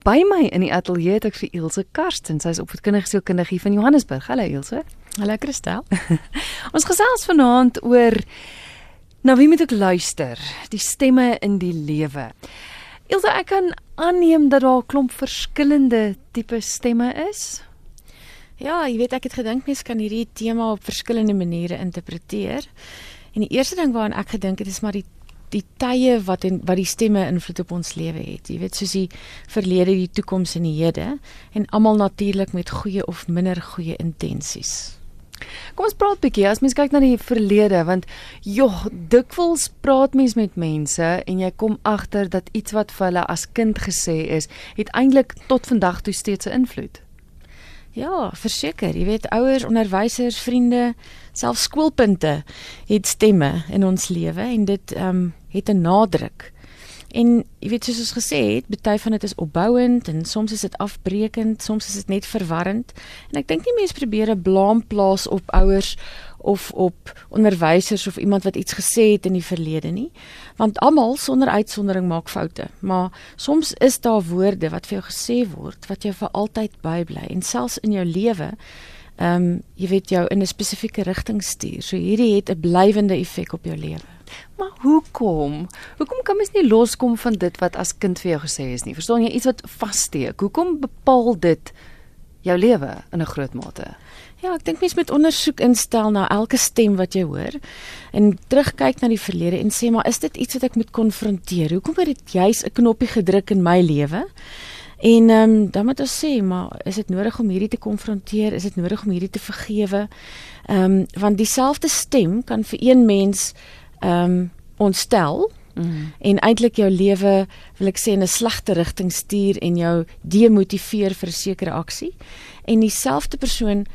By my in die ateljee het ek vir Ilse Karsten, sy is opvoedkundige sielkundige van Johannesburg. Hallo Ilse. Hallo Christel. Ons gesels vanaand oor na wie moet ek luister? Die stemme in die lewe. Ilse, ek kan aanneem dat daar 'n klomp verskillende tipe stemme is. Ja, jy weet ek het gedink mense kan hierdie tema op verskillende maniere interpreteer. En die eerste ding waaraan ek gedink het is maar die die tye wat en wat die stemme invloed op ons lewe het. Jy weet soos die verlede, die toekoms en die hede en almal natuurlik met goeie of minder goeie intensies. Kom ons praat 'n bietjie as mens kyk na die verlede want joh, dikwels praat mens met mense en jy kom agter dat iets wat vir hulle as kind gesê is, het eintlik tot vandag toe steeds 'n invloed. Ja, verseker, jy weet ouers, onderwysers, vriende, selfs skoolpunte het stemme in ons lewe en dit ehm um, het 'n nadruk. En jy weet soos ons gesê het, baie van dit is opbouend en soms is dit afbreekend, soms is dit net verwarrend. En ek dink nie mense probeer 'n blame plaas op ouers of op onderwysers of iemand wat iets gesê het in die verlede nie, want almal sonder uitsondering maak foute. Maar soms is daar woorde wat vir jou gesê word wat jou vir altyd bybly en selfs in jou lewe ehm um, jy weet jou in 'n spesifieke rigting stuur. So hierdie het 'n blywende effek op jou lewe. Maar hoekom? Hoekom kan mens nie loskom van dit wat as kind vir jou gesê is nie? Verstaan jy iets wat vassteek? Hoekom bepaal dit jou lewe in 'n groot mate? Ja, ek dink mens moet ondersoek instel na elke stem wat jy hoor en terugkyk na die verlede en sê maar is dit iets wat ek moet konfronteer? Hoekom het dit juis 'n knoppie gedruk in my lewe? En ehm um, dan moet ons sê, maar is dit nodig om hierdie te konfronteer? Is dit nodig om hierdie te vergewe? Ehm um, want dieselfde stem kan vir een mens ehm um, ontstel mm. en eintlik jou lewe wil ek sê in 'n slegte rigting stuur en jou demotiveer vir 'n sekere aksie. En dieselfde persoon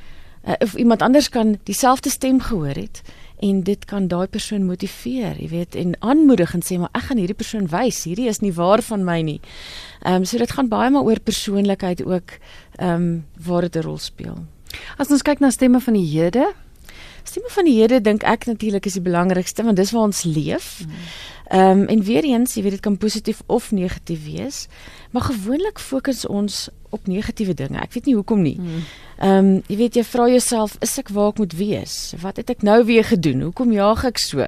uh, of iemand anders kan dieselfde stem gehoor het en dit kan daai persoon motiveer, jy weet, en aanmoedig en sê maar ek gaan hierdie persoon wys, hierdie is nie waar van my nie. Ehm um, so dit gaan baie maar oor persoonlikheid ook ehm um, waar dit 'n rol speel. As ons kyk na stemme van die Jode, Stemme van die Here dink ek natuurlik is die belangrikste want dis waar ons leef. Ehm um, en weer eens, jy weet dit kan positief of negatief wees, maar gewoonlik fokus ons op negatiewe dinge. Ek weet nie hoekom nie. Hmm. Ehm um, jy weet jy vra jouself, is ek waar ek moet wees? Wat het ek nou weer gedoen? Hoekom jaag ek so?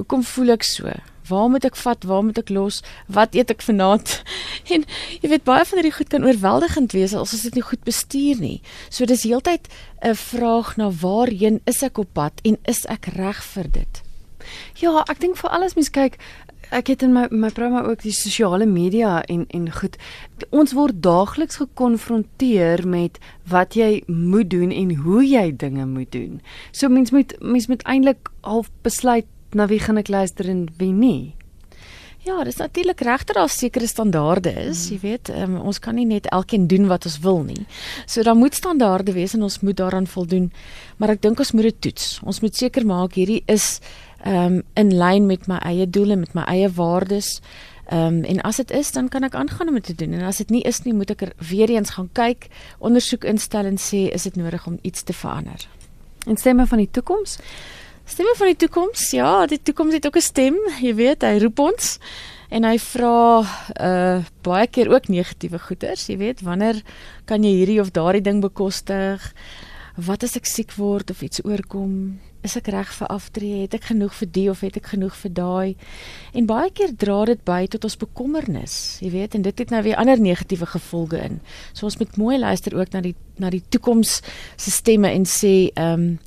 Hoekom voel ek so? Waar moet ek vat? Waar moet ek los? Wat eet ek vanaand? En jy weet baie van hierdie goed kan oorweldigend wees as ons dit nie goed bestuur nie. So dis heeltyd 'n vraag na waarheen is ek op pad en is ek reg vir dit? Ja, ek dink vir alles mens kyk Ek het in my my program ook die sosiale media en en goed. Ons word daagliks gekonfronteer met wat jy moet doen en hoe jy dinge moet doen. So mens moet mens moet eintlik half besluit na wie gaan ek luister en wie nie? Ja, dis natuurlik regter daar sekere standaarde is, mm. jy weet, um, ons kan nie net elkeen doen wat ons wil nie. So daar moet standaarde wees en ons moet daaraan voldoen. Maar ek dink ons moet dit toets. Ons moet seker maak hierdie is ehm um, in lyn met my eie doele, met my eie waardes. Ehm um, en as dit is, dan kan ek aangaan om dit te doen. En as dit nie is nie, moet ek er weer eens gaan kyk, ondersoek instel en sê is dit nodig om iets te verander. En stemme van die toekoms? Stemme van die toekoms. Ja, die toekoms het ook 'n stem, jy weet, hy roep ons en hy vra uh baie keer ook negatiewe goeders, jy weet, wanneer kan jy hierdie of daardie ding bekostig? Wat as ek siek word of iets oorkom? Is ek reg vir aftree? Het ek genoeg vir die of het ek genoeg vir daai? En baie keer dra dit by tot ons bekommernis, jy weet, en dit het nou weer ander negatiewe gevolge in. So ons moet mooi luister ook na die na die toekoms se stemme en sê, ehm um,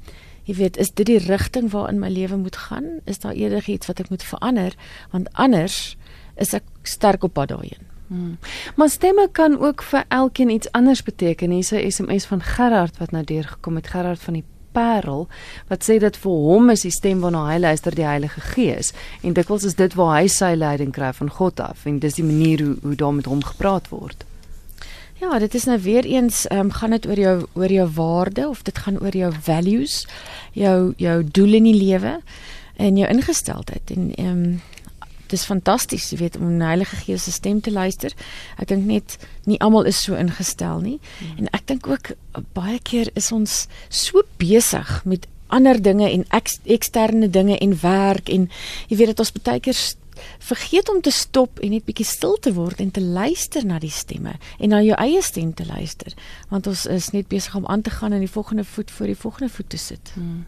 Jy weet, is dit die rigting waarin my lewe moet gaan? Is daar eerder iets wat ek moet verander? Want anders is ek sterk op pad daarheen. Hmm. Maar stemme kan ook vir elkeen iets anders beteken. Hier's 'n SMS van Gerard wat nou deurgekom het, Gerard van die Parel wat sê dat vir hom is die stem waarna hy luister die Heilige Gees en dikwels is dit waar hy sy leiding kry van God af en dis die manier hoe hoe daar met hom gepraat word. Ja, dit is nou weer eens ehm um, gaan dit oor jou oor jou waarde of dit gaan oor jou values, jou jou doel in die lewe en jou ingesteldheid en ehm um, dit is fantasties, jy weet om 'n Heilige Gees se stem te luister. Ek dink net nie almal is so ingestel nie. Hmm. En ek dink ook baie keer is ons so besig met ander dinge en ek, eksterne dinge en werk en jy weet dat ons baie keer vergeet om te stop en net bietjie stil te word en te luister na die stemme en na jou eie stem te luister, want ons is net besig om aan te gaan en die volgende voet voor die volgende voet te sit. Hmm.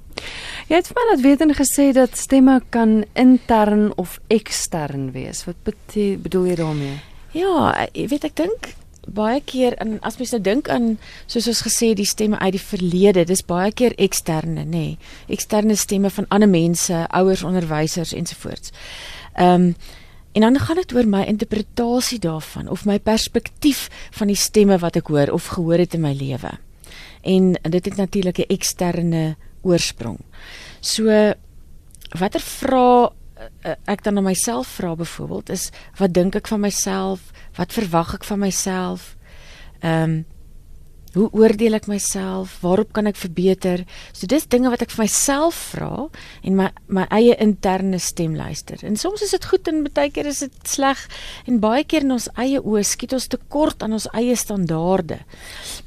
Jy het vir my laat weet en gesê dat stemme kan intern of ekstern wees. Wat bedoel jy daarmee? Ja, jy weet ek dink baie keer en as mens nou dink aan soos ons gesê die stemme uit die verlede, dis baie keer eksterne, nê. Nee, eksterne stemme van ander mense, ouers, onderwysers ensovoorts. Ehm um, en dan gaan dit oor my interpretasie daarvan of my perspektief van die stemme wat ek hoor of gehoor het in my lewe. En dit het natuurlik 'n eksterne oorsprong. So watter vrae eh, ek dan aan myself vra byvoorbeeld is wat dink ek van myself? Wat verwag ek van myself? Ehm um, Hoe oordeel ek myself? Waarop kan ek verbeter? So dis dinge wat ek vir myself vra en my my eie interne stem luister. En soms is dit goed en baie keer is dit sleg en baie keer in ons eie oë skiet ons te kort aan ons eie standaarde.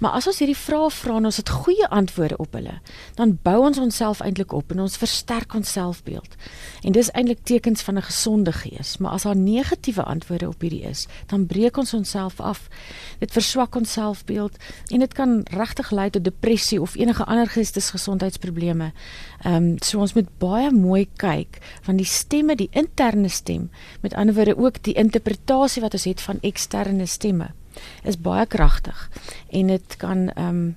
Maar as ons hierdie vrae vra en ons het goeie antwoorde op hulle, dan bou ons onsself eintlik op en ons versterk ons selfbeeld. En dis eintlik tekens van 'n gesonde gees. Maar as daar negatiewe antwoorde op hierdie is, dan breek ons onsself af. Dit verswak ons selfbeeld en kan regtig lei tot depressie of enige ander geestesgesondheidsprobleme. Ehm um, so ons moet baie mooi kyk van die stemme, die interne stem, met ander woorde ook die interpretasie wat ons het van eksterne stemme is baie kragtig en dit kan ehm um,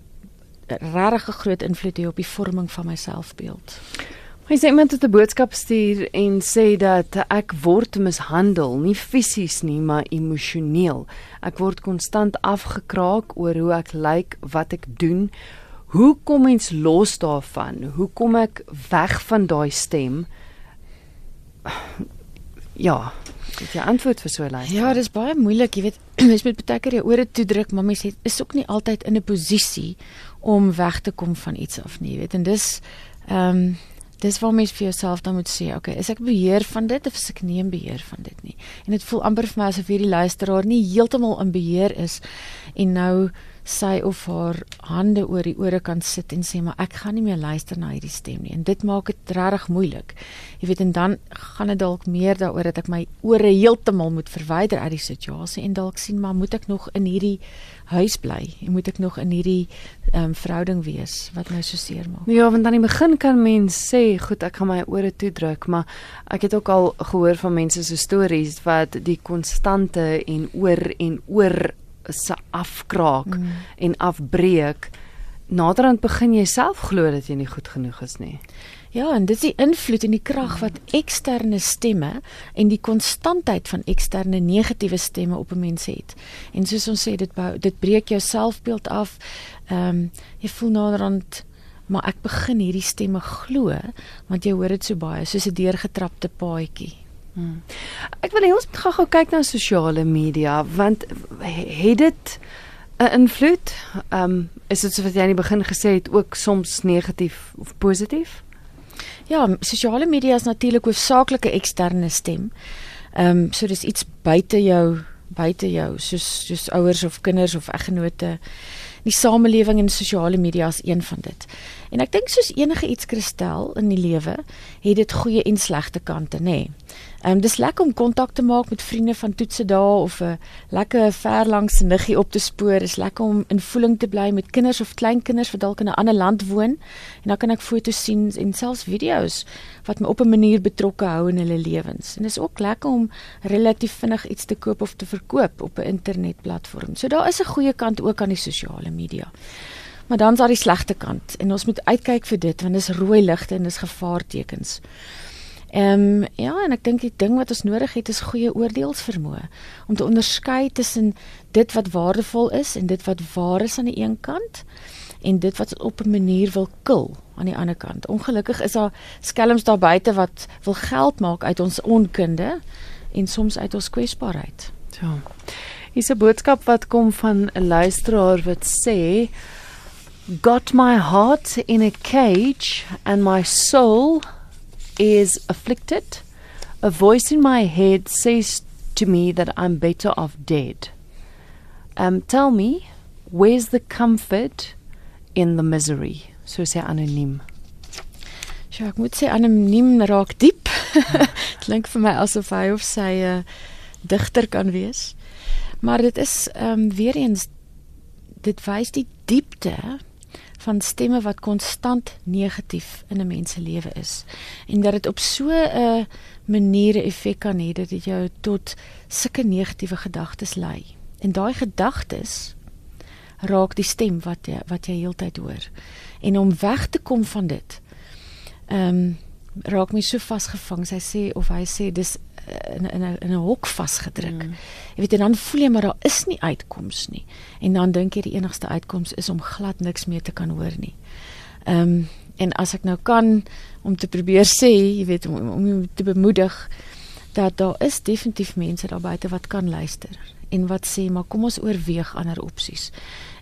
regtig 'n groot invloed hê op die vorming van my selfbeeld. Hy sê iemand het 'n boodskap stuur en sê dat ek word mishandel, nie fisies nie, maar emosioneel. Ek word konstant afgekraak oor hoe ek lyk, wat ek doen. Hoe kom mens los daarvan? Hoe kom ek weg van daai stem? Ja, dit is antwoord vir so 'n lyn. Ja, dis baie moeilik, jy weet, mens moet baie keer jou ore toedruk, maar mens is ook nie altyd in 'n posisie om weg te kom van iets af nie, jy weet. En dis ehm um, dis waar mens vir jouself dan moet sê, okay, is ek beheer van dit of is ek nie in beheer van dit nie? En dit voel amper vir my asof hierdie luisteraar nie heeltemal in beheer is en nou sy of haar hande oor die ore kan sit en sê maar ek gaan nie meer luister na hierdie stem nie en dit maak dit regtig moeilik. Jy weet en dan gaan dit dalk meer daaroor dat ek my ore heeltemal moet verwyder uit die situasie en dalk sien maar moet ek nog in hierdie huis bly en moet ek nog in hierdie ehm um, verhouding wees wat my so seer maak. Ja, want aan die begin kan mens sê goed ek gaan my ore toedruk, maar ek het ook al gehoor van mense se stories wat die konstante en oor en oor se afkraak mm. en afbreek naderhand begin jy self glo dat jy nie goed genoeg is nie. Ja, en dit is die invloed en die krag wat eksterne stemme en die konstantheid van eksterne negatiewe stemme op 'n mens het. En soos ons sê dit bou, dit breek jou selfbeeld af. Ehm um, jy voel naderhand maar ek begin hierdie stemme glo want jy hoor dit so baie soos 'n deurgetrapte paadjie. Hmm. Ek wil hê ons moet gou-gou kyk na sosiale media want het dit 'n invloed? Ehm um, is dit soos jy aan die begin gesê het ook soms negatief of positief? Ja, sosiale media is natuurlik hoofsaaklik 'n eksterne stem. Ehm um, so dis iets buite jou buite jou soos soos ouers of kinders of eggenote. Die samelewing en sosiale media is een van dit. En ek dink soos enige iets kristel in die lewe, het dit goeie en slegte kante, nê. Nee. Ehm um, dis lekker om kontak te maak met vriende van toetse dae of 'n lekker ver langs niggie op te spoor. Dis lekker om in voeling te bly met kinders of kleinkinders wat dalk in 'n ander land woon. En dan kan ek foto's sien en selfs video's wat my op 'n manier betrokke hou in hulle lewens. En dis ook lekker om relatief vinnig iets te koop of te verkoop op 'n internetplatform. So daar is 'n goeie kant ook aan die sosiale media. Maar dan is daar die slegte kant en ons moet uitkyk vir dit want dis rooi ligte en dis gevaartekens. Ehm um, ja, en ek dink die ding wat ons nodig het is goeie oordeelsvermoë om te onderskei tussen dit wat waardevol is en dit wat waar is aan die een kant en dit wat op 'n manier wil kil aan die ander kant. Ongelukkig is daar skelms daar buite wat wil geld maak uit ons onkunde en soms uit ons kwesbaarheid. Ja. Is 'n boodskap wat kom van 'n luisteraar wat sê got my heart in a cage and my soul is afflicted, a voice in my head says to me that I'm better off dead. Um, tell me, where's the comfort in the misery? So sê anoniem. Ja, ek moet sê anoniem raak diep. Klink vir my asof hy of sy 'n uh, digter kan wees. Maar dit is ehm um, weer eens dit wys die diepte van stemme wat konstant negatief in 'n mens se lewe is en dat dit op so 'n manier 'n effek kan hê dat dit jou tot sulke negatiewe gedagtes lei. En daai gedagtes raak die stem wat jy wat jy heeltyd hoor. En om weg te kom van dit. Ehm um, raak my so vasgevang. Sy sê of hy sê dis in in 'n in 'n hok vasgedruk. Mm. Jy weet en dan voel jy maar daar is nie uitkoms nie. En dan dink jy die enigste uitkoms is om glad niks meer te kan hoor nie. Ehm um, en as ek nou kan om te probeer sê, jy weet om om te bemoedig dat daar is definitief mense daar buite wat kan luister en wat sê maar kom ons oorweeg ander opsies.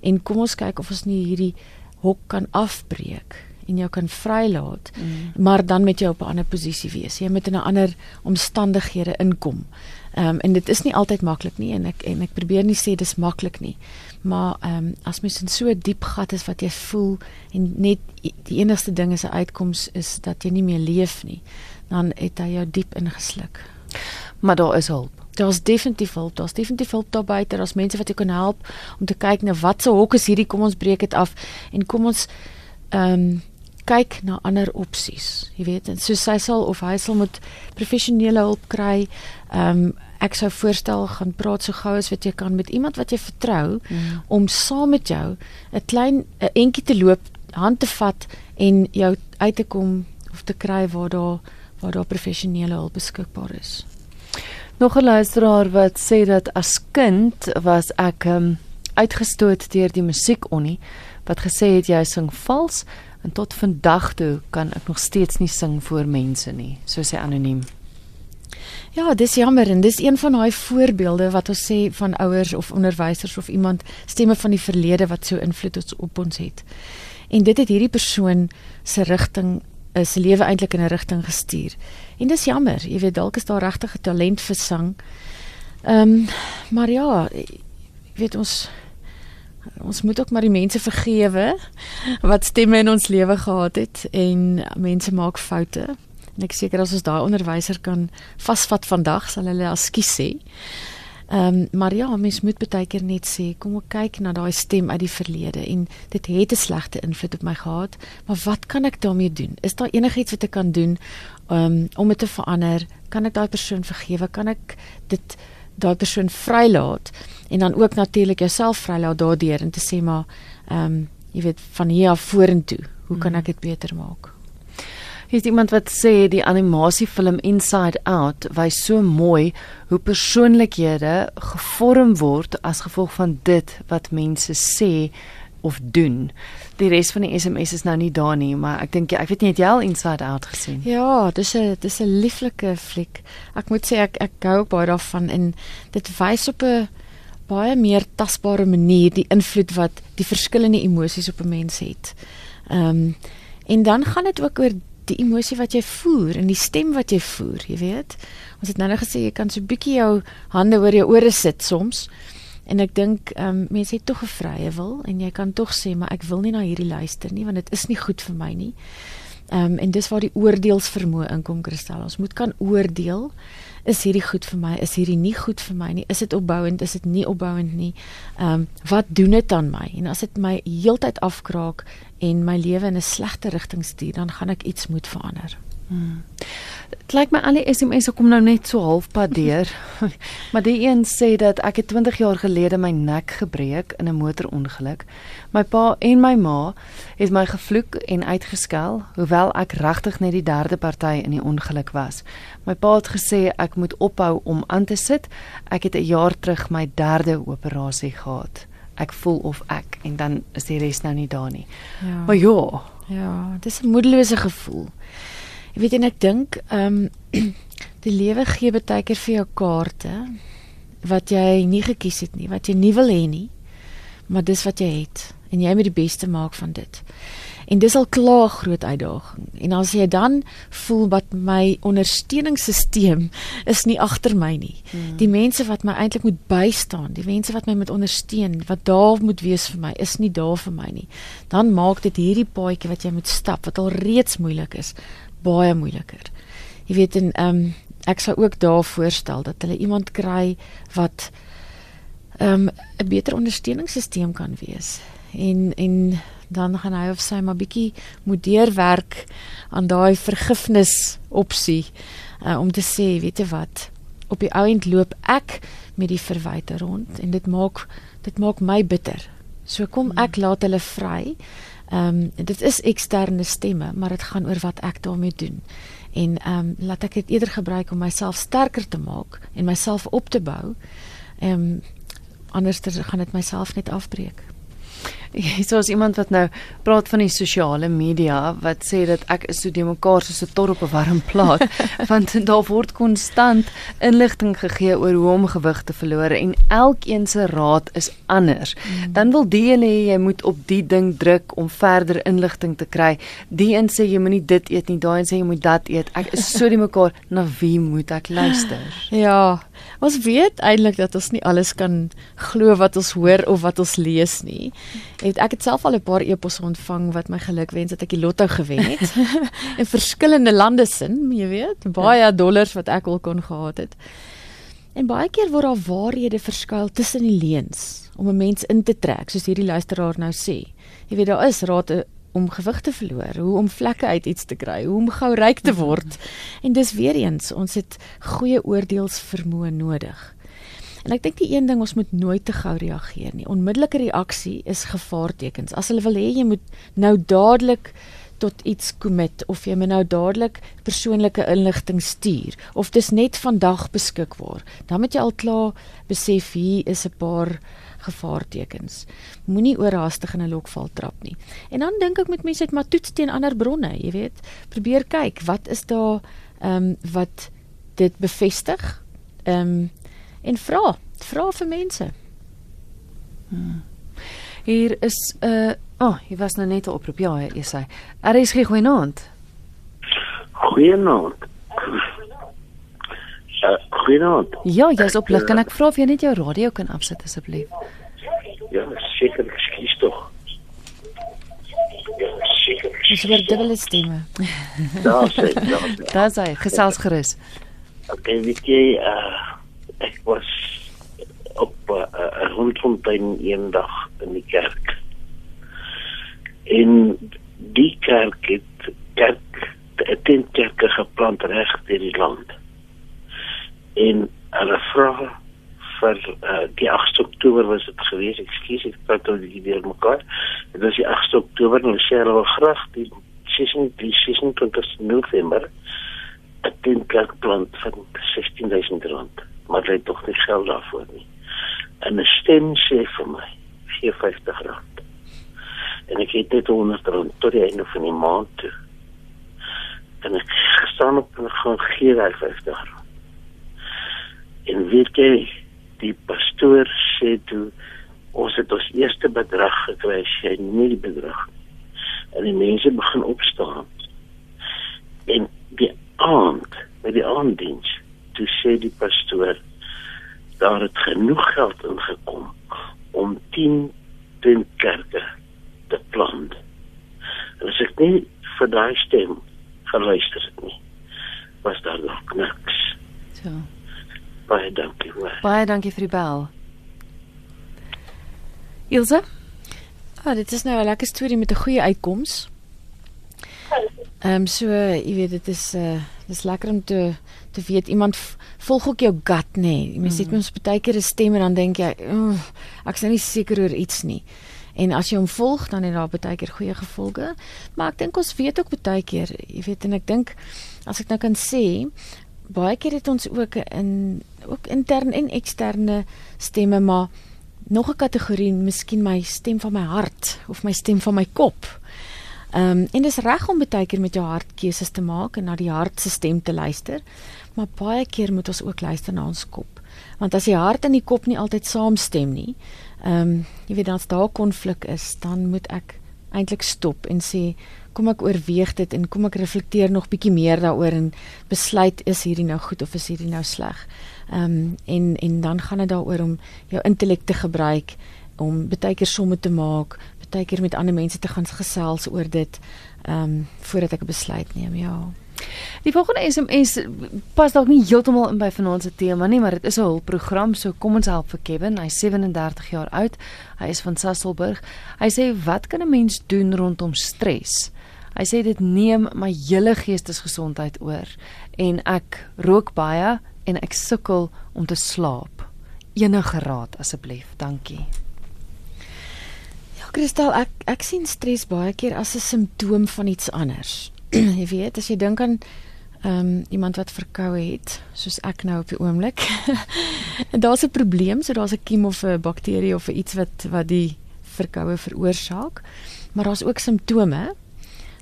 En kom ons kyk of ons nie hierdie hok kan afbreek en jou kan vrylaat, mm. maar dan met jou op 'n ander posisie wees. Jy moet in 'n ander omstandighede inkom. Ehm um, en dit is nie altyd maklik nie en ek en ek probeer nie sê dis maklik nie. Maar ehm um, as mens in so 'n diep gat is wat jy voel en net die enigste ding is 'n uitkoms is dat jy nie meer leef nie, dan het hy jou diep ingesluk. Maar daar is hulp. Daar's definitief hulp. Daar's definitief hulp daar buite. Daar's mense wat jou kan help om te kyk na wat se hok is hierdie. Kom ons breek dit af en kom ons ehm um, kyk na ander opsies. Jy weet, en so sy sal of hy sal moet professionele hulp kry. Ehm um, ek sou voorstel gaan praat so gou as wat jy kan met iemand wat jy vertrou mm. om saam met jou 'n klein 'n entjie te loop, hand te vat en jou uit te kom of te kry waar daar waar daar professionele hulp beskikbaar is. Nog 'n luisteraar wat sê dat as kind was ek um, uitgestoot deur die musiekonie wat gesê het jy sing vals En tot vandag toe kan ek nog steeds nie sing voor mense nie, so sê anoniem. Ja, dis jammer en dis een van daai voorbeelde wat ons sê van ouers of onderwysers of iemand stemme van die verlede wat so invloed op ons het. En dit het hierdie persoon se rigting is se lewe eintlik in 'n rigting gestuur. En dis jammer, jy weet dalk is daar regtig 'n talent vir sang. Ehm um, maar ja, jy weet ons ons moet ook maar die mense vergewe wat stemme in ons lewe gehad het en mense maak foute. En ek seker as ons daai onderwyser kan vasvat vandag sal hulle askies sê. Ehm um, maar ja, mens moet baie keer net sê kom ek kyk na daai stem uit die verlede en dit het 'n slegte invloed op my gehad, maar wat kan ek daarmee doen? Is daar enigiets wat ek kan doen um, om dit te verander? Kan ek daai persoon vergewe? Kan ek dit daai persoon vrylaat en dan ook natuurlik jouself vrylaat daardeur en te sê maar ehm um, jy weet van hier af vorentoe, hoe kan ek dit beter maak? Hier is iemand wat sê die animasiefilm Inside Out wys so mooi hoe persoonlikhede gevorm word as gevolg van dit wat mense sê of doen. Die res van die SMS is nou nie daar nie, maar ek dink ek weet nie het jy al Inside Out gesien? Ja, dis 'n dis 'n lieflike fliek. Ek moet sê ek ek hou baie daarvan en dit wys op 'n baie meer tasbare manier die invloed wat die verskillende emosies op 'n mens het. Ehm um, en dan gaan dit ook oor die emosie wat jy voer en die stem wat jy voer, jy weet. Ons het nou net gesê jy kan so 'n bietjie jou hande oor jou ore sit soms. En ek dink ehm um, mense het tog 'n vrye wil en jy kan tog sê maar ek wil nie na hierdie luister nie want dit is nie goed vir my nie. Ehm um, en dis waar die oordeelsvermoë inkom Kristel. Ons moet kan oordeel is hierdie goed vir my? Is hierdie nie goed vir my nie? Is dit opbouend? Is dit nie opbouend nie? Ehm um, wat doen dit aan my? En as dit my heeltyd afkraak en my lewe in 'n slegte rigting stuur, dan gaan ek iets moet verander. Hmm. Dit lyk my al die SMS'e kom nou net so halfpad deur. maar die een sê dat ek het 20 jaar gelede my nek gebreek in 'n motorongeluk. My pa en my ma het my gevloek en uitgeskel, hoewel ek regtig net die derde party in die ongeluk was. My pa het gesê ek moet ophou om aan te sit. Ek het 'n jaar terug my derde operasie gehad. Ek voel of ek en dan is die res nou nie daar nie. Ja. Maar ja, ja, dis 'n moedelose gevoel. Ek weet en ek dink ehm um, die lewe gee baie keer vir jou kaarte wat jy nie gekies het nie, wat jy nie wil hê nie. Maar dis wat jy het en jy moet die beste maak van dit. En dis al klaar groot uitdaging. En as jy dan voel wat my ondersteuningssisteem is nie agter my nie. Hmm. Die mense wat my eintlik moet bystaan, die mense wat my moet ondersteun, wat daar moet wees vir my, is nie daar vir my nie. Dan maak dit hierdie paadjie wat jy moet stap wat al reeds moeilik is, baie moeiliker. Jy weet en ehm um, ek sou ook daar voorstel dat hulle iemand kry wat ehm um, 'n beter ondersteuningssisteem kan wees. En en dan gaan hy of sy maar bietjie moet deurwerk aan daai vergifnis opsie uh, om te sê, weet jy wat, op die ouend loop ek met die verwyte rond en dit maak dit maak my bitter. So kom ek laat hulle vry. Ehm um, dit is eksterne stemme, maar dit gaan oor wat ek daarmee doen. En ehm um, laat ek dit eerder gebruik om myself sterker te maak en myself op te bou. Ehm um, anders gaan dit myself net afbreek. Hier is iemand wat nou praat van die sosiale media wat sê dat ek is so de mekaar soos 'n tor op 'n warm plaat want daar word konstant inligting gegee oor hoe om gewig te verloor en elkeen se raad is anders. Mm. Dan wil die een hê jy moet op die ding druk om verder inligting te kry. Die een sê jy moenie dit eet nie, daai een sê jy moet dat eet. Ek is so de mekaar na wie moet ek luister? Ja, ons weet eintlik dat ons nie alles kan glo wat ons hoor of wat ons lees nie het ek het self al 'n paar e-posse ontvang wat my geluk wens dat ek die lotto gewen het in verskillende lande sin, jy weet, baie ja. dollars wat ek al kon gehad het. En baie keer word daar waarhede verskuil tussen die leuns om 'n mens in te trek, soos hierdie luisteraar nou sê. Jy weet daar is rade om gewig te verloor, hoe om vlekke uit iets te kry, hoe om gou ryk te word. En dis weer eens, ons het goeie oordeelsvermoë nodig. En ek dink die een ding ons moet nooit te gou reageer nie. Onmiddellike reaksie is gevaartekens. As hulle wil hê jy moet nou dadelik tot iets commit of jy moet nou dadelik persoonlike inligting stuur of dis net vandag beskikbaar, dan moet jy al klaar besef hier is 'n paar gevaartekens. Moenie oorhaastig in 'n lokval trap nie. En dan dink ek met mense het maar toets teen ander bronne, jy weet. Probeer kyk, wat is daar ehm um, wat dit bevestig? Ehm um, en vra, vra vir mense. Hmm. Hier is 'n uh, oh, hier was nou net 'n oproep. Ja, jy sê. Er is geen goeienaand. Goeienaand. Uh, goeienaand. Ja, jy's op lig. Kan ek vra of jy net jou radio kan afsit asseblief? Ja, seker, ekskuus tog. Dis weer dubbele stemme. Daar sê, daar sê, gesels gerus. Okay, weet jy, uh ek was op 'n uh, rondfontein eendag in die kerk. En die kerk het kerk teen kerke geplant reg deur die land. En hulle vra vir uh, die 8 Oktober was dit gewees. Ekskuus, ek praat oor die deur mekaar. Dit was die 8 Oktober en sê hulle wil graag die 26 November 'n kerk plant van 16000 rand maar hy het tog nie geld daarvoor nie. En 'n stem sê vir my, gee 50 rand. En ek het dit 100 rand tot die einde van die maand toe. En ek staan op en gaan gee hy 50 rand. En weet jy, die pastoor sê toe ons het ons eerste bedrag gekry, sy nie die bedrag nie. En die mense begin opstaan. En die aand, met die aanddiens toe sê die pastoor daar het genoeg geld ingekom om 10 tent kerke te plant. En as ek nie vir daai stem geluister het nie, was daar nog niks. So. Baie dankie. Maar. Baie dankie vir die bel. Ilse? Ah, dit is nou 'n lekker storie met 'n goeie uitkoms. Ehm um, so, jy weet dit is uh dis lekker om te te weet iemand volg ook jou gut nê. Nee. Mens het mm. mens baie keer 'n stem en dan dink jy, ek is nou nie seker oor iets nie. En as jy hom volg, dan het daar baie keer goeie gevolge. Maar ek dink ons weet ook baie keer, jy weet en ek dink as ek nou kan sê, baie keer het ons ook in ook intern en eksterne stemme, maar nog 'n kategorie, miskien my stem van my hart of my stem van my kop. Ehm um, en dis reg om baie keer met jou hart keuses te maak en na die hart se stem te luister, maar baie keer moet ons ook luister na ons kop. Want as die hart en die kop nie altyd saamstem nie, ehm um, jy weet as daar konflik is, dan moet ek eintlik stop en sê kom ek oorweeg dit en kom ek reflekteer nog bietjie meer daaroor en besluit is hierdie nou goed of is hierdie nou sleg. Ehm um, en en dan gaan dit daaroor om jou intellek te gebruik om baie keer somme te maak, baie keer met ander mense te gaan gesels oor dit ehm um, voordat ek 'n besluit neem. Ja. Die volgende SMS pas dalk nie heeltemal in by vanaand se tema nie, maar dit is 'n hulpprogram, so kom ons help vir Kevin. Hy's 37 jaar oud. Hy is van Sasolburg. Hy sê, "Wat kan 'n mens doen rondom stres?" Hy sê dit neem my hele geestesgesondheid oor en ek rook baie en ek sukkel om te slaap. Enige raad asseblief. Dankie. Kristal, ek ek sien stres baie keer as 'n simptoom van iets anders. jy weet, as jy dink aan ehm um, iemand wat verkoue het, soos ek nou op die oomblik. en daar's 'n probleem, so daar's 'n kiem of 'n bakterie of iets wat wat die verkoue veroorsaak. Maar daar's ook simptome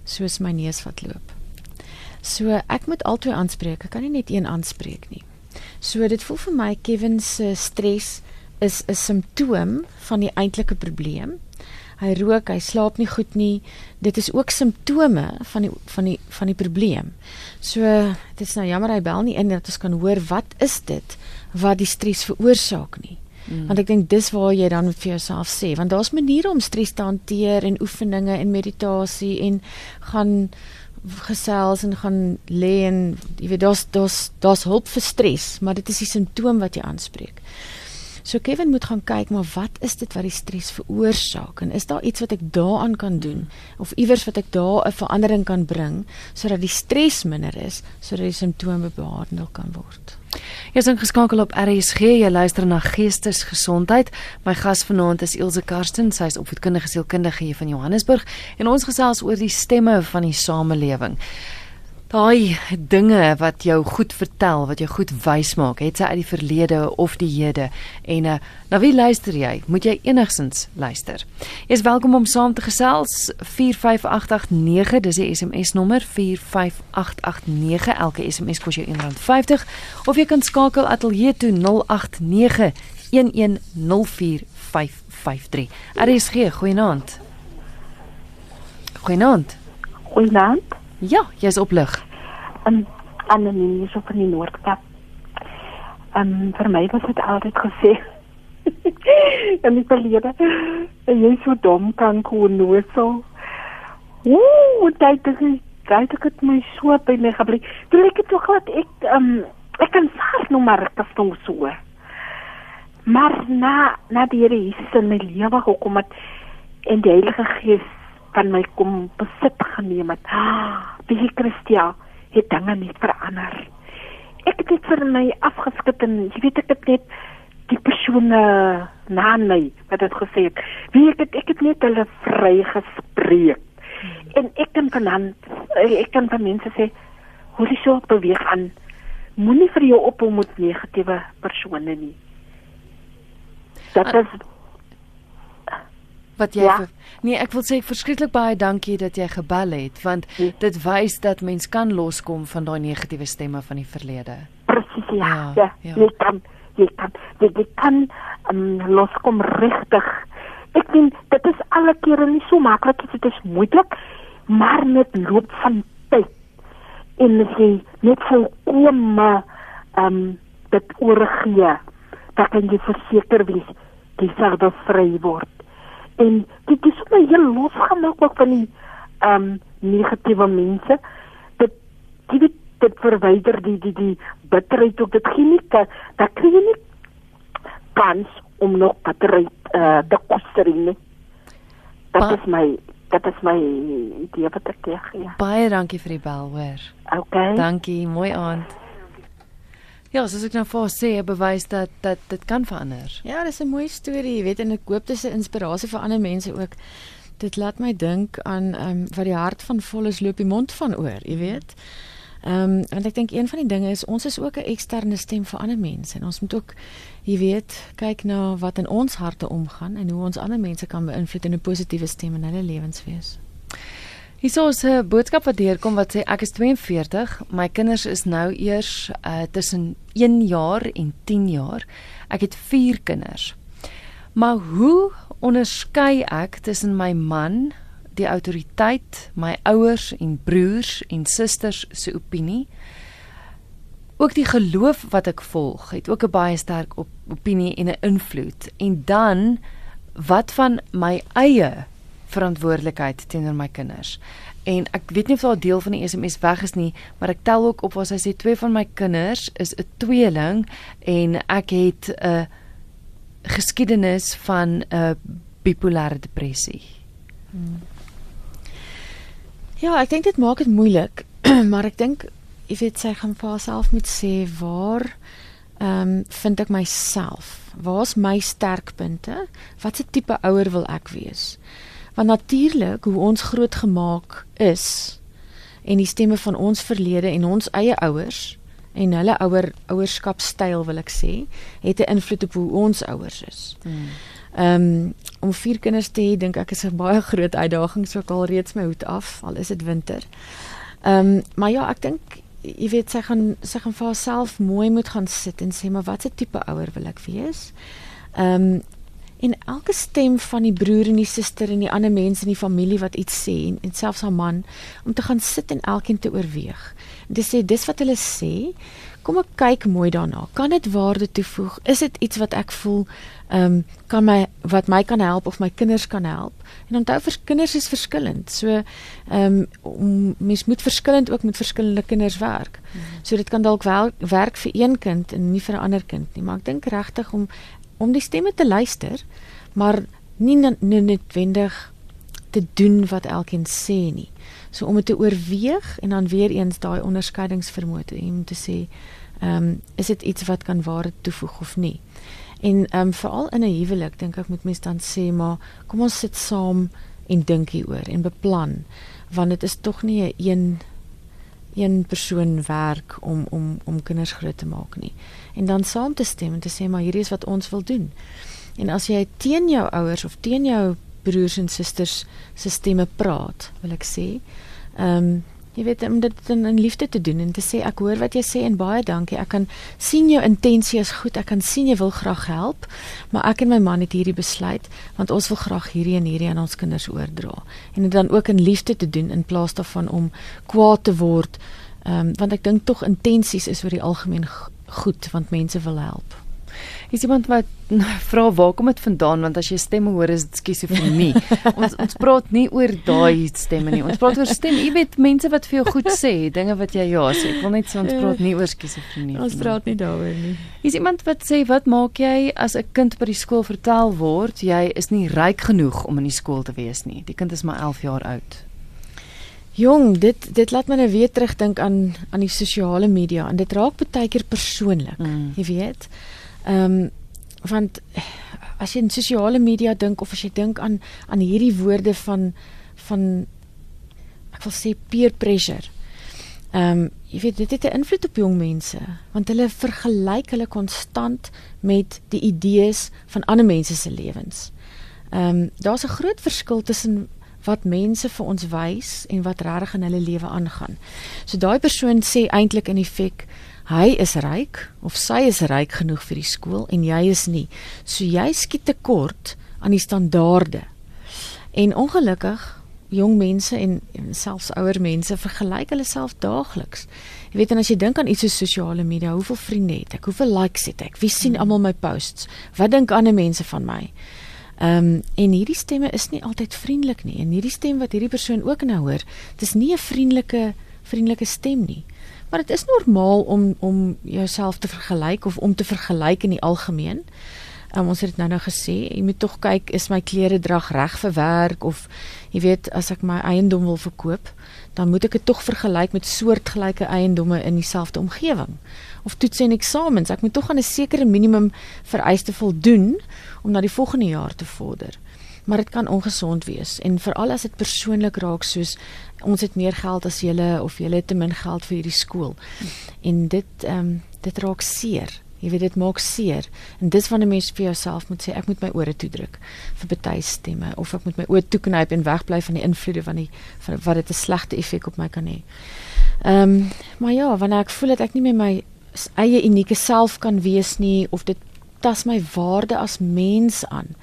soos my neus wat loop. So ek moet albei aanspreek. Ek kan nie net een aanspreek nie. So dit voel vir my Kevin se stres is 'n simptoom van die eintlike probleem hy rook, hy slaap nie goed nie. Dit is ook simptome van die van die van die probleem. So dit is nou jammer hy bel nie in dat ons kan hoor wat is dit wat die stres veroorsaak nie. Mm. Want ek dink dis waar jy dan vir jouself sê, want daar's maniere om stres te hanteer en oefeninge en meditasie en gaan gesels en gaan lê en jy weet daar's daar's daar's hulp vir stres, maar dit is die simptoom wat jy aanspreek. So Kevin moet gaan kyk maar wat is dit wat die stres veroorsaak? En is daar iets wat ek daaraan kan doen? Of iewers wat ek daar 'n verandering kan bring sodat die stres minder is sodat die simptome behandel kan word. Jy is ingeskakel op RSG, jy luister na Geestesgesondheid. My gas vanaand is Ilse Karsten, sy is opvoedkundige sielkundige hier van Johannesburg. En ons gesels oor die stemme van die samelewing daai dinge wat jou goed vertel, wat jou goed wys maak, het sy uit die verlede of die hede en uh, na wie luister jy? Moet jy enigsins luister. Jy is welkom om saam te gesels 45889, dis die SMS nommer 45889. Elke SMS kos jou R1.50 of jy kan skakel ateljee toe 089 1104553. RSG, goeienaand. Goeienaand. Goeienaand. Ja, jy's op lig. Um, anoniem is op in die Noordkap. Um, vir my was dit altyd gesê. en ek verlede. Jy so dom kan kon nou so. Ooh, dit is dit het my so by my gebly. Toe ek het tog wat ek um, ek kan vas nou maar dit is nog so. Maar na na die Here Jesus in my lewe gekom het en die Heilige Gees van my kom besit geneem het. Die ah, Christia het dinge net verander. Ek het dit vir my afgeskit en jy weet ek het net die persone na my wat dit gesê het. Wie ek het ek het net hulle vry gespreek. En ek kan van dan ek kan van mense sê hoe jy so beweeg aan moenie vir jou ophou met negatiewe persone nie. Dat is wat jy ja. nee ek wil sê verskriklik baie dankie dat jy gebel het want nee. dit wys dat mens kan loskom van daai negatiewe stemme van die verlede presies ja, ja, ja. ja. jy kan jy kan jy, jy kan um, loskom regtig ek dink dit is alle kere nie so maklik dit is moeilik maar met loop van tyd en jy net volkom ehm um, dit oorgee dat jy verseker wees jy sal bevry word en dit is my heel losgemaak ook van die ehm um, negatiewe mense. Dit dit dit verwyder die die die bitterheid ook. Dit gee nie dat kry jy nie kans om nog bitterheid uh, te koester nie. Dit is my dit is my idee wat ek gee. Ja. baie dankie vir die bel hoor. Okay. Dankie mooi aand Ja, soos ek nou vir sê, bewys dat dat dit kan verander. Ja, dis 'n mooi storie, jy weet, en ek hoop dit is 'n inspirasie vir ander mense ook. Dit laat my dink aan ehm um, wat die hart van vol is loop die mond van oor, jy weet. Ehm um, want ek dink een van die dinge is ons is ook 'n eksterne stem vir ander mense en ons moet ook jy weet, kyk na wat in ons harte omgaan en hoe ons ander mense kan beïnvloed in 'n positiewe stem in hulle lewens wees. Hier is 'n boodskap wat deurkom wat sê ek is 42, my kinders is nou eers uh, tussen 1 jaar en 10 jaar. Ek het 4 kinders. Maar hoe onderskei ek tussen my man, die autoriteit, my ouers en broers en susters se opinie? Ook die geloof wat ek volg, het ook 'n baie sterk op opinie en 'n invloed. En dan wat van my eie verantwoordelikheid teenoor my kinders. en ek weet nie of daar 'n deel van die SMS weg is nie, maar ek tel ook op waar sy sê twee van my kinders is 'n tweeling en ek het 'n geskiedenis van 'n bipolêre depressie. Hmm. Ja, ek dink dit maak dit moeilik, maar ek dink jy weet sy gaan vir haarself moet sê waar ehm um, vind ek myself? Waar's my sterkpunte? Watse tipe ouer wil ek wees? Want natuurlik hoe ons grootgemaak is en die stemme van ons verlede en ons eie ouers en hulle ouer ouerskapstyl wil ek sê, het 'n invloed op hoe ons ouers is. Hmm. Ehm um, om vier kinders te hê dink ek is 'n baie groot uitdaging, so ek al reeds my hoed af, al is dit winter. Ehm um, maar ja, ek dink jy weet sy gaan sy gaan vir haarself mooi moet gaan sit en sê maar watse tipe ouer wil ek wees? Ehm um, en elke stem van die broer en die suster en die ander mense in die familie wat iets sê en, en selfs haar man om te gaan sit en elkeen te oorweeg. En te sê dis wat hulle sê, kom ek kyk mooi daarna. Kan dit waarde toevoeg? Is dit iets wat ek voel ehm um, kan my wat my kan help of my kinders kan help? En onthou vir kinders is verskillend. So ehm um, mens moet verskillend ook met verskillende kinders werk. Hmm. So dit kan dalk wel werk vir een kind en nie vir 'n ander kind nie, maar ek dink regtig om om die stemme te luister, maar nie noodwendig te doen wat elkeen sê nie. So om dit te oorweeg en dan weer eens daai onderskeidingsvermoë te hê om te sê ehm um, is dit iets wat kan waarde toevoeg of nie. En ehm um, veral in 'n huwelik dink ek moet mens dan sê maar kom ons sit saam en dink hieroor en beplan want dit is tog nie 'n een een persoon werk om om om kinders groot te maak nie. En dan saam te stem en te sê maar hierdie is wat ons wil doen. En as jy teen jou ouers of teen jou broers en susters se stemme praat, wil ek sê, ehm um, jy weet om dit in, in liefde te doen en te sê ek hoor wat jy sê en baie dankie. Ek kan sien jou intensie is goed. Ek kan sien jy wil graag help, maar ek en my man het hierdie besluit want ons wil graag hierdie en hierdie aan ons kinders oordra. En dit dan ook in liefde te doen in plaas daarvan om kwaad te word. Ehm um, want ek dink tog intensies is oor die algemeen goed want mense wil help. Is iemand wat vra waar kom dit vandaan want as jy stemme hoor is dit skizofrenie. ons ons praat nie oor daai stemme nie. Ons praat oor stemme, jy weet mense wat vir jou goed sê, dinge wat jy ja sê. Ek wil net sê ons ja. praat nie oor skizofrenie nie. Ons praat nie daaroor nie. Is iemand wat sê wat maak jy as 'n kind by die skool vertel word jy is nie ryk genoeg om in die skool te wees nie. Die kind is maar 11 jaar oud. Jong, dit dit laat my nou weer terugdink aan aan die sosiale media en dit raak baie keer persoonlik, mm. jy weet. Ehm um, want as jy in sosiale media dink of as jy dink aan aan hierdie woorde van van ek wil sê peer pressure. Ehm um, jy weet dit het 'n invloed op jong mense want hulle vergelyk hulle konstant met die idees van ander mense se lewens. Ehm um, daar's 'n groot verskil tussen wat mense vir ons wys en wat regtig in hulle lewe aangaan. So daai persoon sê eintlik in effek hy is ryk of sy is ryk genoeg vir die skool en jy is nie. So jy skiet tekort aan die standaarde. En ongelukkig jong mense en, en selfs ouer mense vergelyk hulle self daagliks. Jy weet en as jy dink aan iets so sosiale media, hoeveel vriende het ek? Hoeveel likes het ek? Wie sien hmm. almal my posts? Wat dink ander mense van my? Ehm um, en hierdie stemme is nie altyd vriendelik nie. En hierdie stem wat hierdie persoon ook nou hoor, dis nie 'n vriendelike vriendelike stem nie. Maar dit is normaal om om jouself te vergelyk of om te vergelyk in die algemeen. Um, ons het dit nou nou gesê, jy moet tog kyk is my klere drag reg vir werk of jy weet as ek my eiendom wil verkoop, dan moet ek dit tog vergelyk met soortgelyke eiendomme in dieselfde omgewing. Of toets en eksamens, ek moet tog aan 'n sekere minimum vereiste voldoen om na die volgende jaar te vorder maar dit kan ongesond wees en veral as dit persoonlik raak soos ons het meer geld as julle of julle het te min geld vir hierdie skool. En dit ehm um, dit raak seer. Jy weet dit maak seer. En dis wanneer mens vir jouself moet sê ek moet my ore toedruk vir baie stemme of ek moet my oë toeknyp en wegbly van die invloede van die van wat dit 'n slegte effek op my kan hê. Ehm um, maar ja, wanneer ek voel dat ek nie meer my eie unieke self kan wees nie of dit tas my waarde as mens aan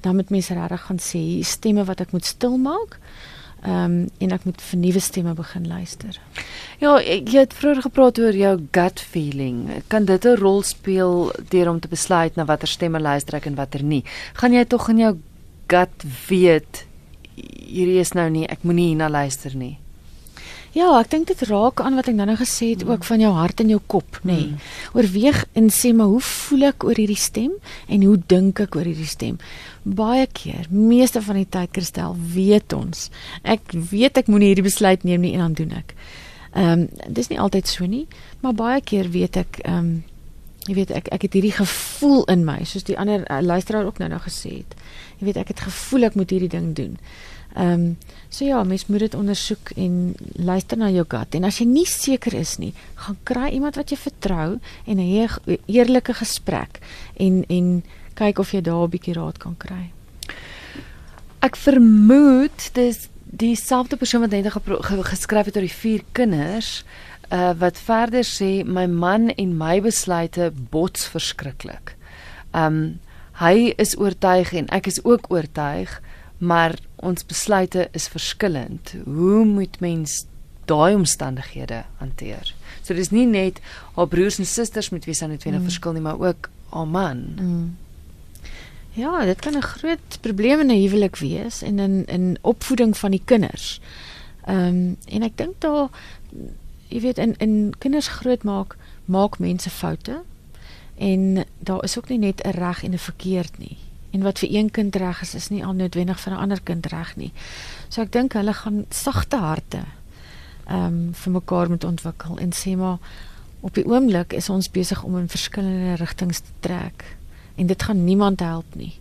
dan moet mense regtig gaan sê stemme wat ek moet stil maak. Ehm um, en ek moet vir nuwe stemme begin luister. Ja, jy het vroeër gepraat oor jou gut feeling. Kan dit 'n rol speel deur om te besluit na watter stemme luister ek en watter nie? Gaan jy tog in jou gut weet hierdie is nou nie, ek moenie hierna luister nie. Ja, ek dink dit raak aan wat ek nou nou gesê het mm. ook van jou hart en jou kop, nê. Nee. Mm. Oorweeg en sê maar hoe voel ek oor hierdie stem en hoe dink ek oor hierdie stem? Baie keer, meeste van die tyd Kristel, weet ons. Ek weet ek moenie hierdie besluit neem nie en dan doen ek. Ehm um, dis nie altyd so nie, maar baie keer weet ek ehm um, jy weet ek ek het hierdie gevoel in my, soos die ander uh, luisteraar ook nou nou gesê het. Jy weet ek het gevoel ek moet hierdie ding doen. Ehm um, so ja, mens moet dit ondersoek en luister na jou gut. En as jy nie seker is nie, gaan kry iemand wat jy vertrou en 'n eerlike gesprek en en kyk of jy daar 'n bietjie raad kan kry. Ek vermoed dis dieselfde persoon wat net geskryf het oor die vier kinders uh wat verder sê my man en my besluite bots verskriklik. Um hy is oortuig en ek is ook oortuig maar ons besluite is verskillend. Hoe moet mens daai omstandighede hanteer? So dis nie net haar broers en susters met wie sy net weer mm. verskil nie, maar ook haar man. Mm. Ja, dit kan 'n groot probleem in 'n huwelik wees en in in opvoeding van die kinders. Ehm um, en ek dink daar jy weet in in kinders grootmaak maak mense foute en daar is ook nie net 'n reg en 'n verkeerd nie en wat vir een kind reg is is nie al noodwendig vir 'n ander kind reg nie. So ek dink hulle gaan sagte harte ehm um, vir mekaar moet ontwikkel en sê maar op die oomblik is ons besig om in verskillende rigtings te trek en dit gaan niemand help nie.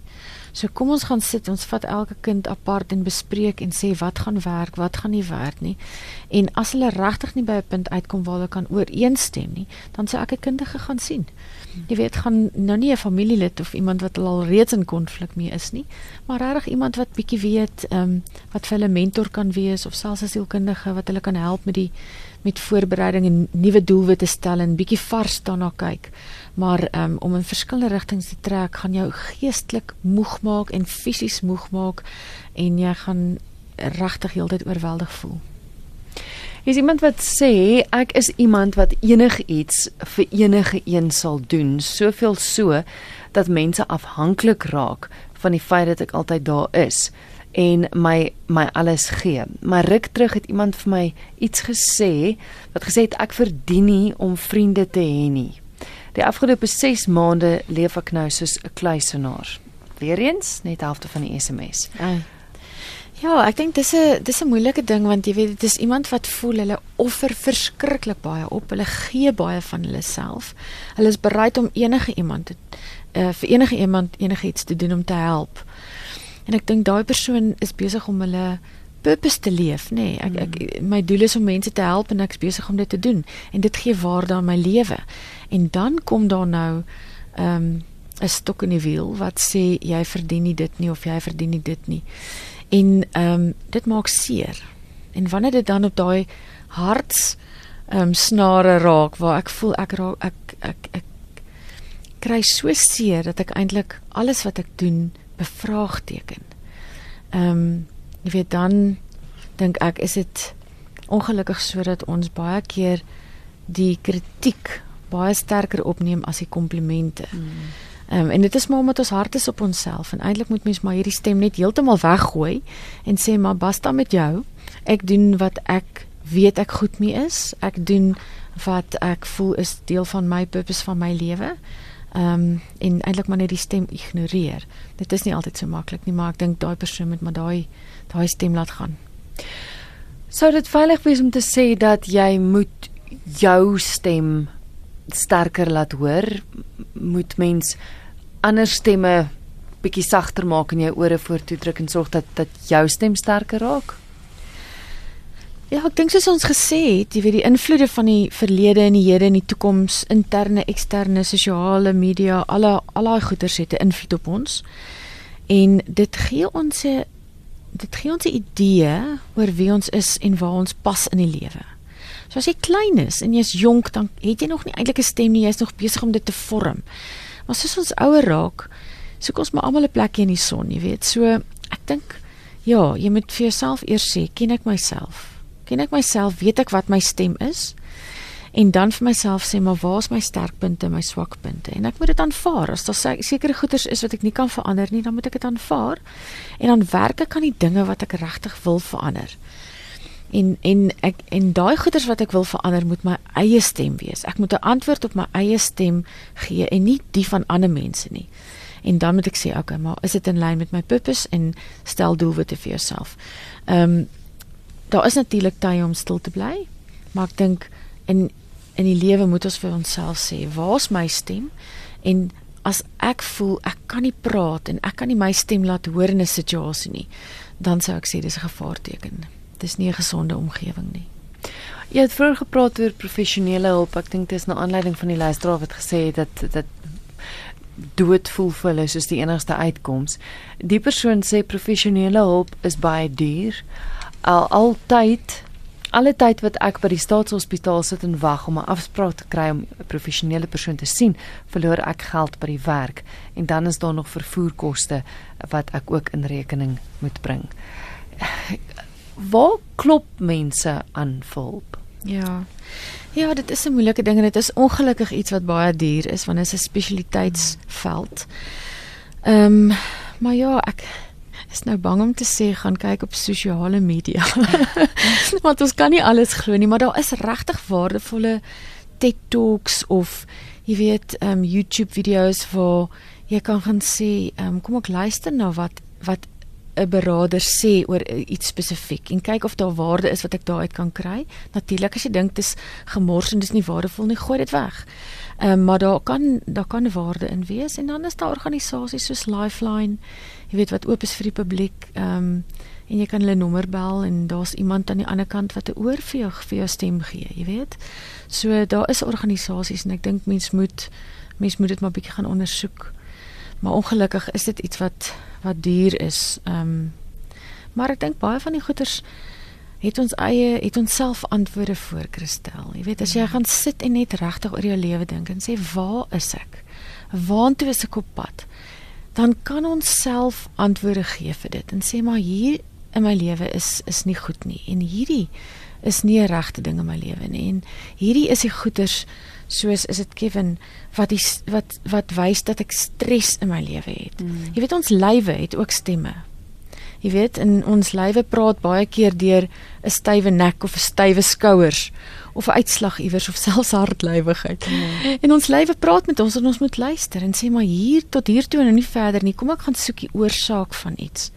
So kom ons gaan sit, ons vat elke kind apart en bespreek en sê wat gaan werk, wat gaan nie werk nie. En as hulle regtig nie by 'n punt uitkom waar hulle kan ooreenstem nie, dan sê ek 'n kundige gaan sien. Jy weet gaan nou nie 'n familielid of iemand wat al reeds in konflik mee is nie, maar regtig iemand wat bietjie weet, ehm um, wat vir hulle mentor kan wees of selfs 'n sielkundige wat hulle kan help met die met voorbereiding en nuwe doelwitte stel en bietjie vars daarna kyk. Maar um, om in verskillende rigtings te trek gaan jou geestelik moeg maak en fisies moeg maak en jy gaan regtig heeltyd oorweldig voel. Is iemand wat sê ek is iemand wat enigiets vir enige een sal doen, soveel so dat mense afhanklik raak van die feit dat ek altyd daar is en my my alles gee. Maar ruk terug het iemand vir my iets gesê wat gesê het ek verdien nie om vriende te hê nie. Die afgelope 6 maande leef ek nou soos 'n kluisenaar. Weereens net halfte van die SMS. Ai. Ja, ek dink dis 'n dis 'n moeilike ding want jy weet dit is iemand wat voel hulle offer verskriklik baie op. Hulle gee baie van hulle self. Hulle is bereid om enige iemand te uh, vir enige iemand enigiets te doen om te help. En ek dink daai persoon is besig om hulle purpose te leef, nê. Nee, ek ek hmm. my doel is om mense te help en ek is besig om dit te doen en dit gee waarde aan my lewe. En dan kom daar nou ehm um, 'n stok in die wiel wat sê jy verdien nie dit nie of jy verdien nie dit nie. En ehm um, dit maak seer. En wanneer dit dan op daai harts ehm um, snare raak waar ek voel ek raak ek ek ek kry so seer dat ek eintlik alles wat ek doen bevraagteken. Ehm um, jy weet dan dink ek is dit ongelukkig sodat ons baie keer die kritiek baie sterker opneem as die komplimente. Hmm. Um, en dit is maar omdat ons hart is op onsself en eintlik moet mens maar hierdie stem net heeltemal weggooi en sê maar basta met jou. Ek doen wat ek weet ek goed mee is. Ek doen wat ek voel is deel van my purpose van my lewe. Ehm um, en eintlik maar net die stem ignoreer. Dit is nie altyd so maklik nie, maar ek dink daai persoon moet maar daai daai stem laat gaan. Sou dit veilig wees om te sê dat jy moet jou stem sterker laat hoor? Moet mens ander stemme bietjie sagter maak in jou ore voortoe druk en sorg dat dat jou stem sterker raak? Ja, ek dink soos ons gesê het, jy weet die invloede van die verlede en die hede en die toekoms, interne, eksterne, sosiale media, alle al daai goeters het 'n invloed op ons. En dit gee ons 'n dit gee ons 'n idee oor wie ons is en waar ons pas in die lewe. So as jy klein is en jy's jonk, dan het jy nog nie eintlik 'n stem nie, jy's nog besig om dit te vorm. Maar soos ons ouer raak, soek ons maar almal 'n plekjie in die son, jy weet. So ek dink ja, jy moet vir jouself eers sê, ken ek myself? Ken ek myself? Weet ek wat my stem is? En dan vir myself sê maar waar is my sterkpunte en my swakpunte? En ek moet dit aanvaar. As daar sekere goeders is wat ek nie kan verander nie dan moet ek dit aanvaar. En dan werk ek aan die dinge wat ek regtig wil verander. En en ek en daai goeders wat ek wil verander moet my eie stem wees. Ek moet 'n antwoord op my eie stem gee en nie die van ander mense nie. En dan moet ek sê okay maar is dit in lyn met my purpose en stel doelwitte vir jouself? Ehm um, daar is natuurlik tye om stil te bly maar ek dink in in die lewe moet ons vir onsself sê, waar's my stem? En as ek voel ek kan nie praat en ek kan nie my stem laat hoor in 'n situasie nie, dan sou ek sê dis 'n gevaarteken. Dis nie 'n gesonde omgewing nie. Jy het vroeër gepraat oor professionele hulp. Ek dink dit is 'n aanleiding van die luisteraar wat gesê het dat dat dood voel vir hulle soos die enigste uitkoms. Die persoon sê professionele hulp is baie duur. Al altyd alle tyd wat ek by die staatshospitaal sit en wag om 'n afspraak te kry om 'n professionele persoon te sien, verloor ek geld by die werk en dan is daar nog vervoerkoste wat ek ook in rekening moet bring. Waar klop mense aan vir hulp? Ja. Ja, dit is 'n moeilike ding en dit is ongelukkig iets wat baie duur is want dit is 'n spesialiteitsveld. Ehm, um, maar ja, ek is nou bang om te sê gaan kyk op sosiale media. Want ons kan nie alles glo nie, maar daar is regtig waardevolle TED Talks of jy weet, ehm um, YouTube video's waar jy kan gaan sê, ehm um, kom ek luister na wat wat 'n beraader sê oor iets spesifiek en kyk of daar waarde is wat ek daaruit kan kry. Natuurlik as jy dink dis gemors en dis nie waardevol nie, gooi dit weg. Ehm um, maar daar kan daar kan waarde in wees en dan is daar organisasies soos Lifeline jy weet wat oop is vir die publiek. Ehm um, en jy kan hulle nommer bel en daar's iemand aan die ander kant wat 'n oor vir jou vir jou stem gee, jy weet. So daar is organisasies en ek dink mens moet mens moet dit maar bietjie gaan ondersoek. Maar ongelukkig is dit iets wat wat duur is. Ehm um, maar ek dink baie van die goeders het ons eie het ons self antwoorde voor Christel. Jy weet as jy gaan sit en net regtig oor jou lewe dink en sê waar is ek? Waartoe is ek op pad? dan kan ons self antwoorde gee vir dit en sê maar hier in my lewe is is nie goed nie en hierdie is nie 'n regte ding in my lewe nie en hierdie is die goeters soos is dit Kevin wat die wat wat wys dat ek stres in my lewe het. Mm. Jy weet ons lywe het ook stemme. Jy weet in ons lywe praat baie keer deur 'n stywe nek of 'n stywe skouers of 'n uitslag iewers of selfs hartlywigheid. Ja. En ons lywe praat met ons en ons moet luister en sê maar hier tot hier toe en nie verder nie. Kom ek gaan soek die oorsaak van iets.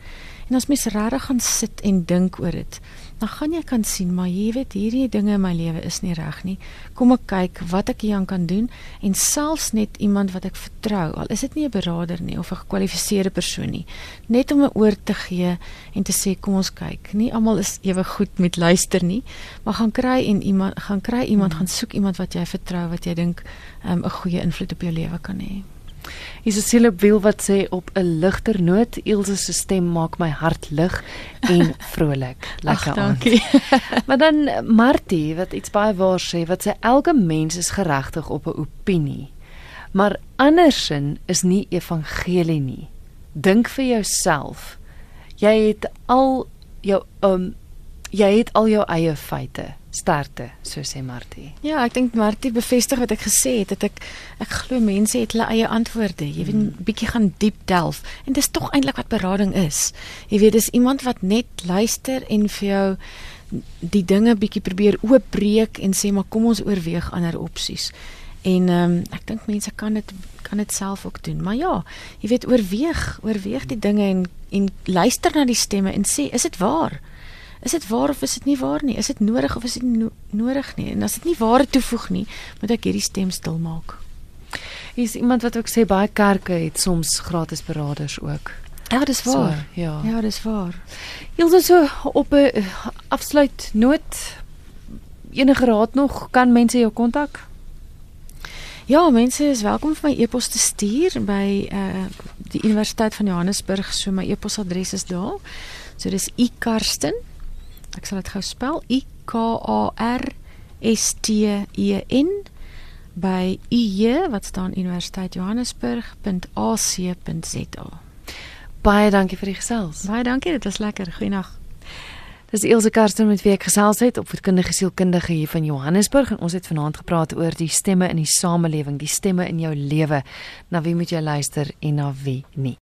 En as mens regtig gaan sit en dink oor dit, dan gaan jy kan sien maar jy weet hierdie dinge in my lewe is nie reg nie. Kom ek kyk wat ek hieraan kan doen en selfs net iemand wat ek vertrou, al is dit nie 'n beraader nie of 'n gekwalifiseerde persoon nie, net om 'n oor te gee en te sê kom ons kyk. Nie almal is ewe goed met luister nie, maar gaan kry en iemand gaan kry iemand hmm. gaan soek iemand wat jy vertrou wat jy dink um, 'n um, goeie invloed op jou lewe kan hê. Is Cecilia wil wat sê op 'n ligter noot, Ilse se stem maak my hart lig en vrolik. Lekker aan. Dankie. maar dan Martie wat iets baie waar sê wat sê elke mens is geregtig op 'n opinie. Maar andersin is nie evangelie nie. Dink vir jouself. Jy het al jou um jy het al jou eie feite sterkte, so sê Martie. Ja, ek dink Martie bevestig wat ek gesê het, dat ek ek glo mense het hulle eie antwoorde. Jy weet, hmm. bietjie gaan diep delf en dis tog eintlik wat berading is. Jy weet, dis iemand wat net luister en vir jou die dinge bietjie probeer oopbreek en sê maar kom ons oorweeg ander opsies. En ehm um, ek dink mense kan dit kan dit self ook doen. Maar ja, jy weet oorweeg, oorweeg die dinge en en luister na die stemme en sê is dit waar? Is dit waar of is dit nie waar nie? Is dit nodig of is dit no nodig nie? En as dit nie ware toevoeg nie, moet ek hierdie stem stil maak. Hier is iemand wat ook sê baie kerke het soms gratis beraders ook. Ja, dis waar. So, ja. Ja, dis waar. Hiels so op 'n uh, afsluit noot enige raad nog kan mense jou kontak? Ja, mense is welkom vir my e-pos te stuur by uh die Universiteit van Johannesburg. So my e-posadres is daar. So dis ikarsten Ek sal dit gou spel I K A R S T E N by IJ wat staan Universiteit Johannesburg.ac.za. Baie dankie vir die gesels. Baie dankie, dit was lekker. Goeienaand. Dis Elsje Karsten met wie ek gesels het op voedkundige sielkundige hier van Johannesburg en ons het vanaand gepraat oor die stemme in die samelewing, die stemme in jou lewe. Na wie moet jy luister en na wie nie?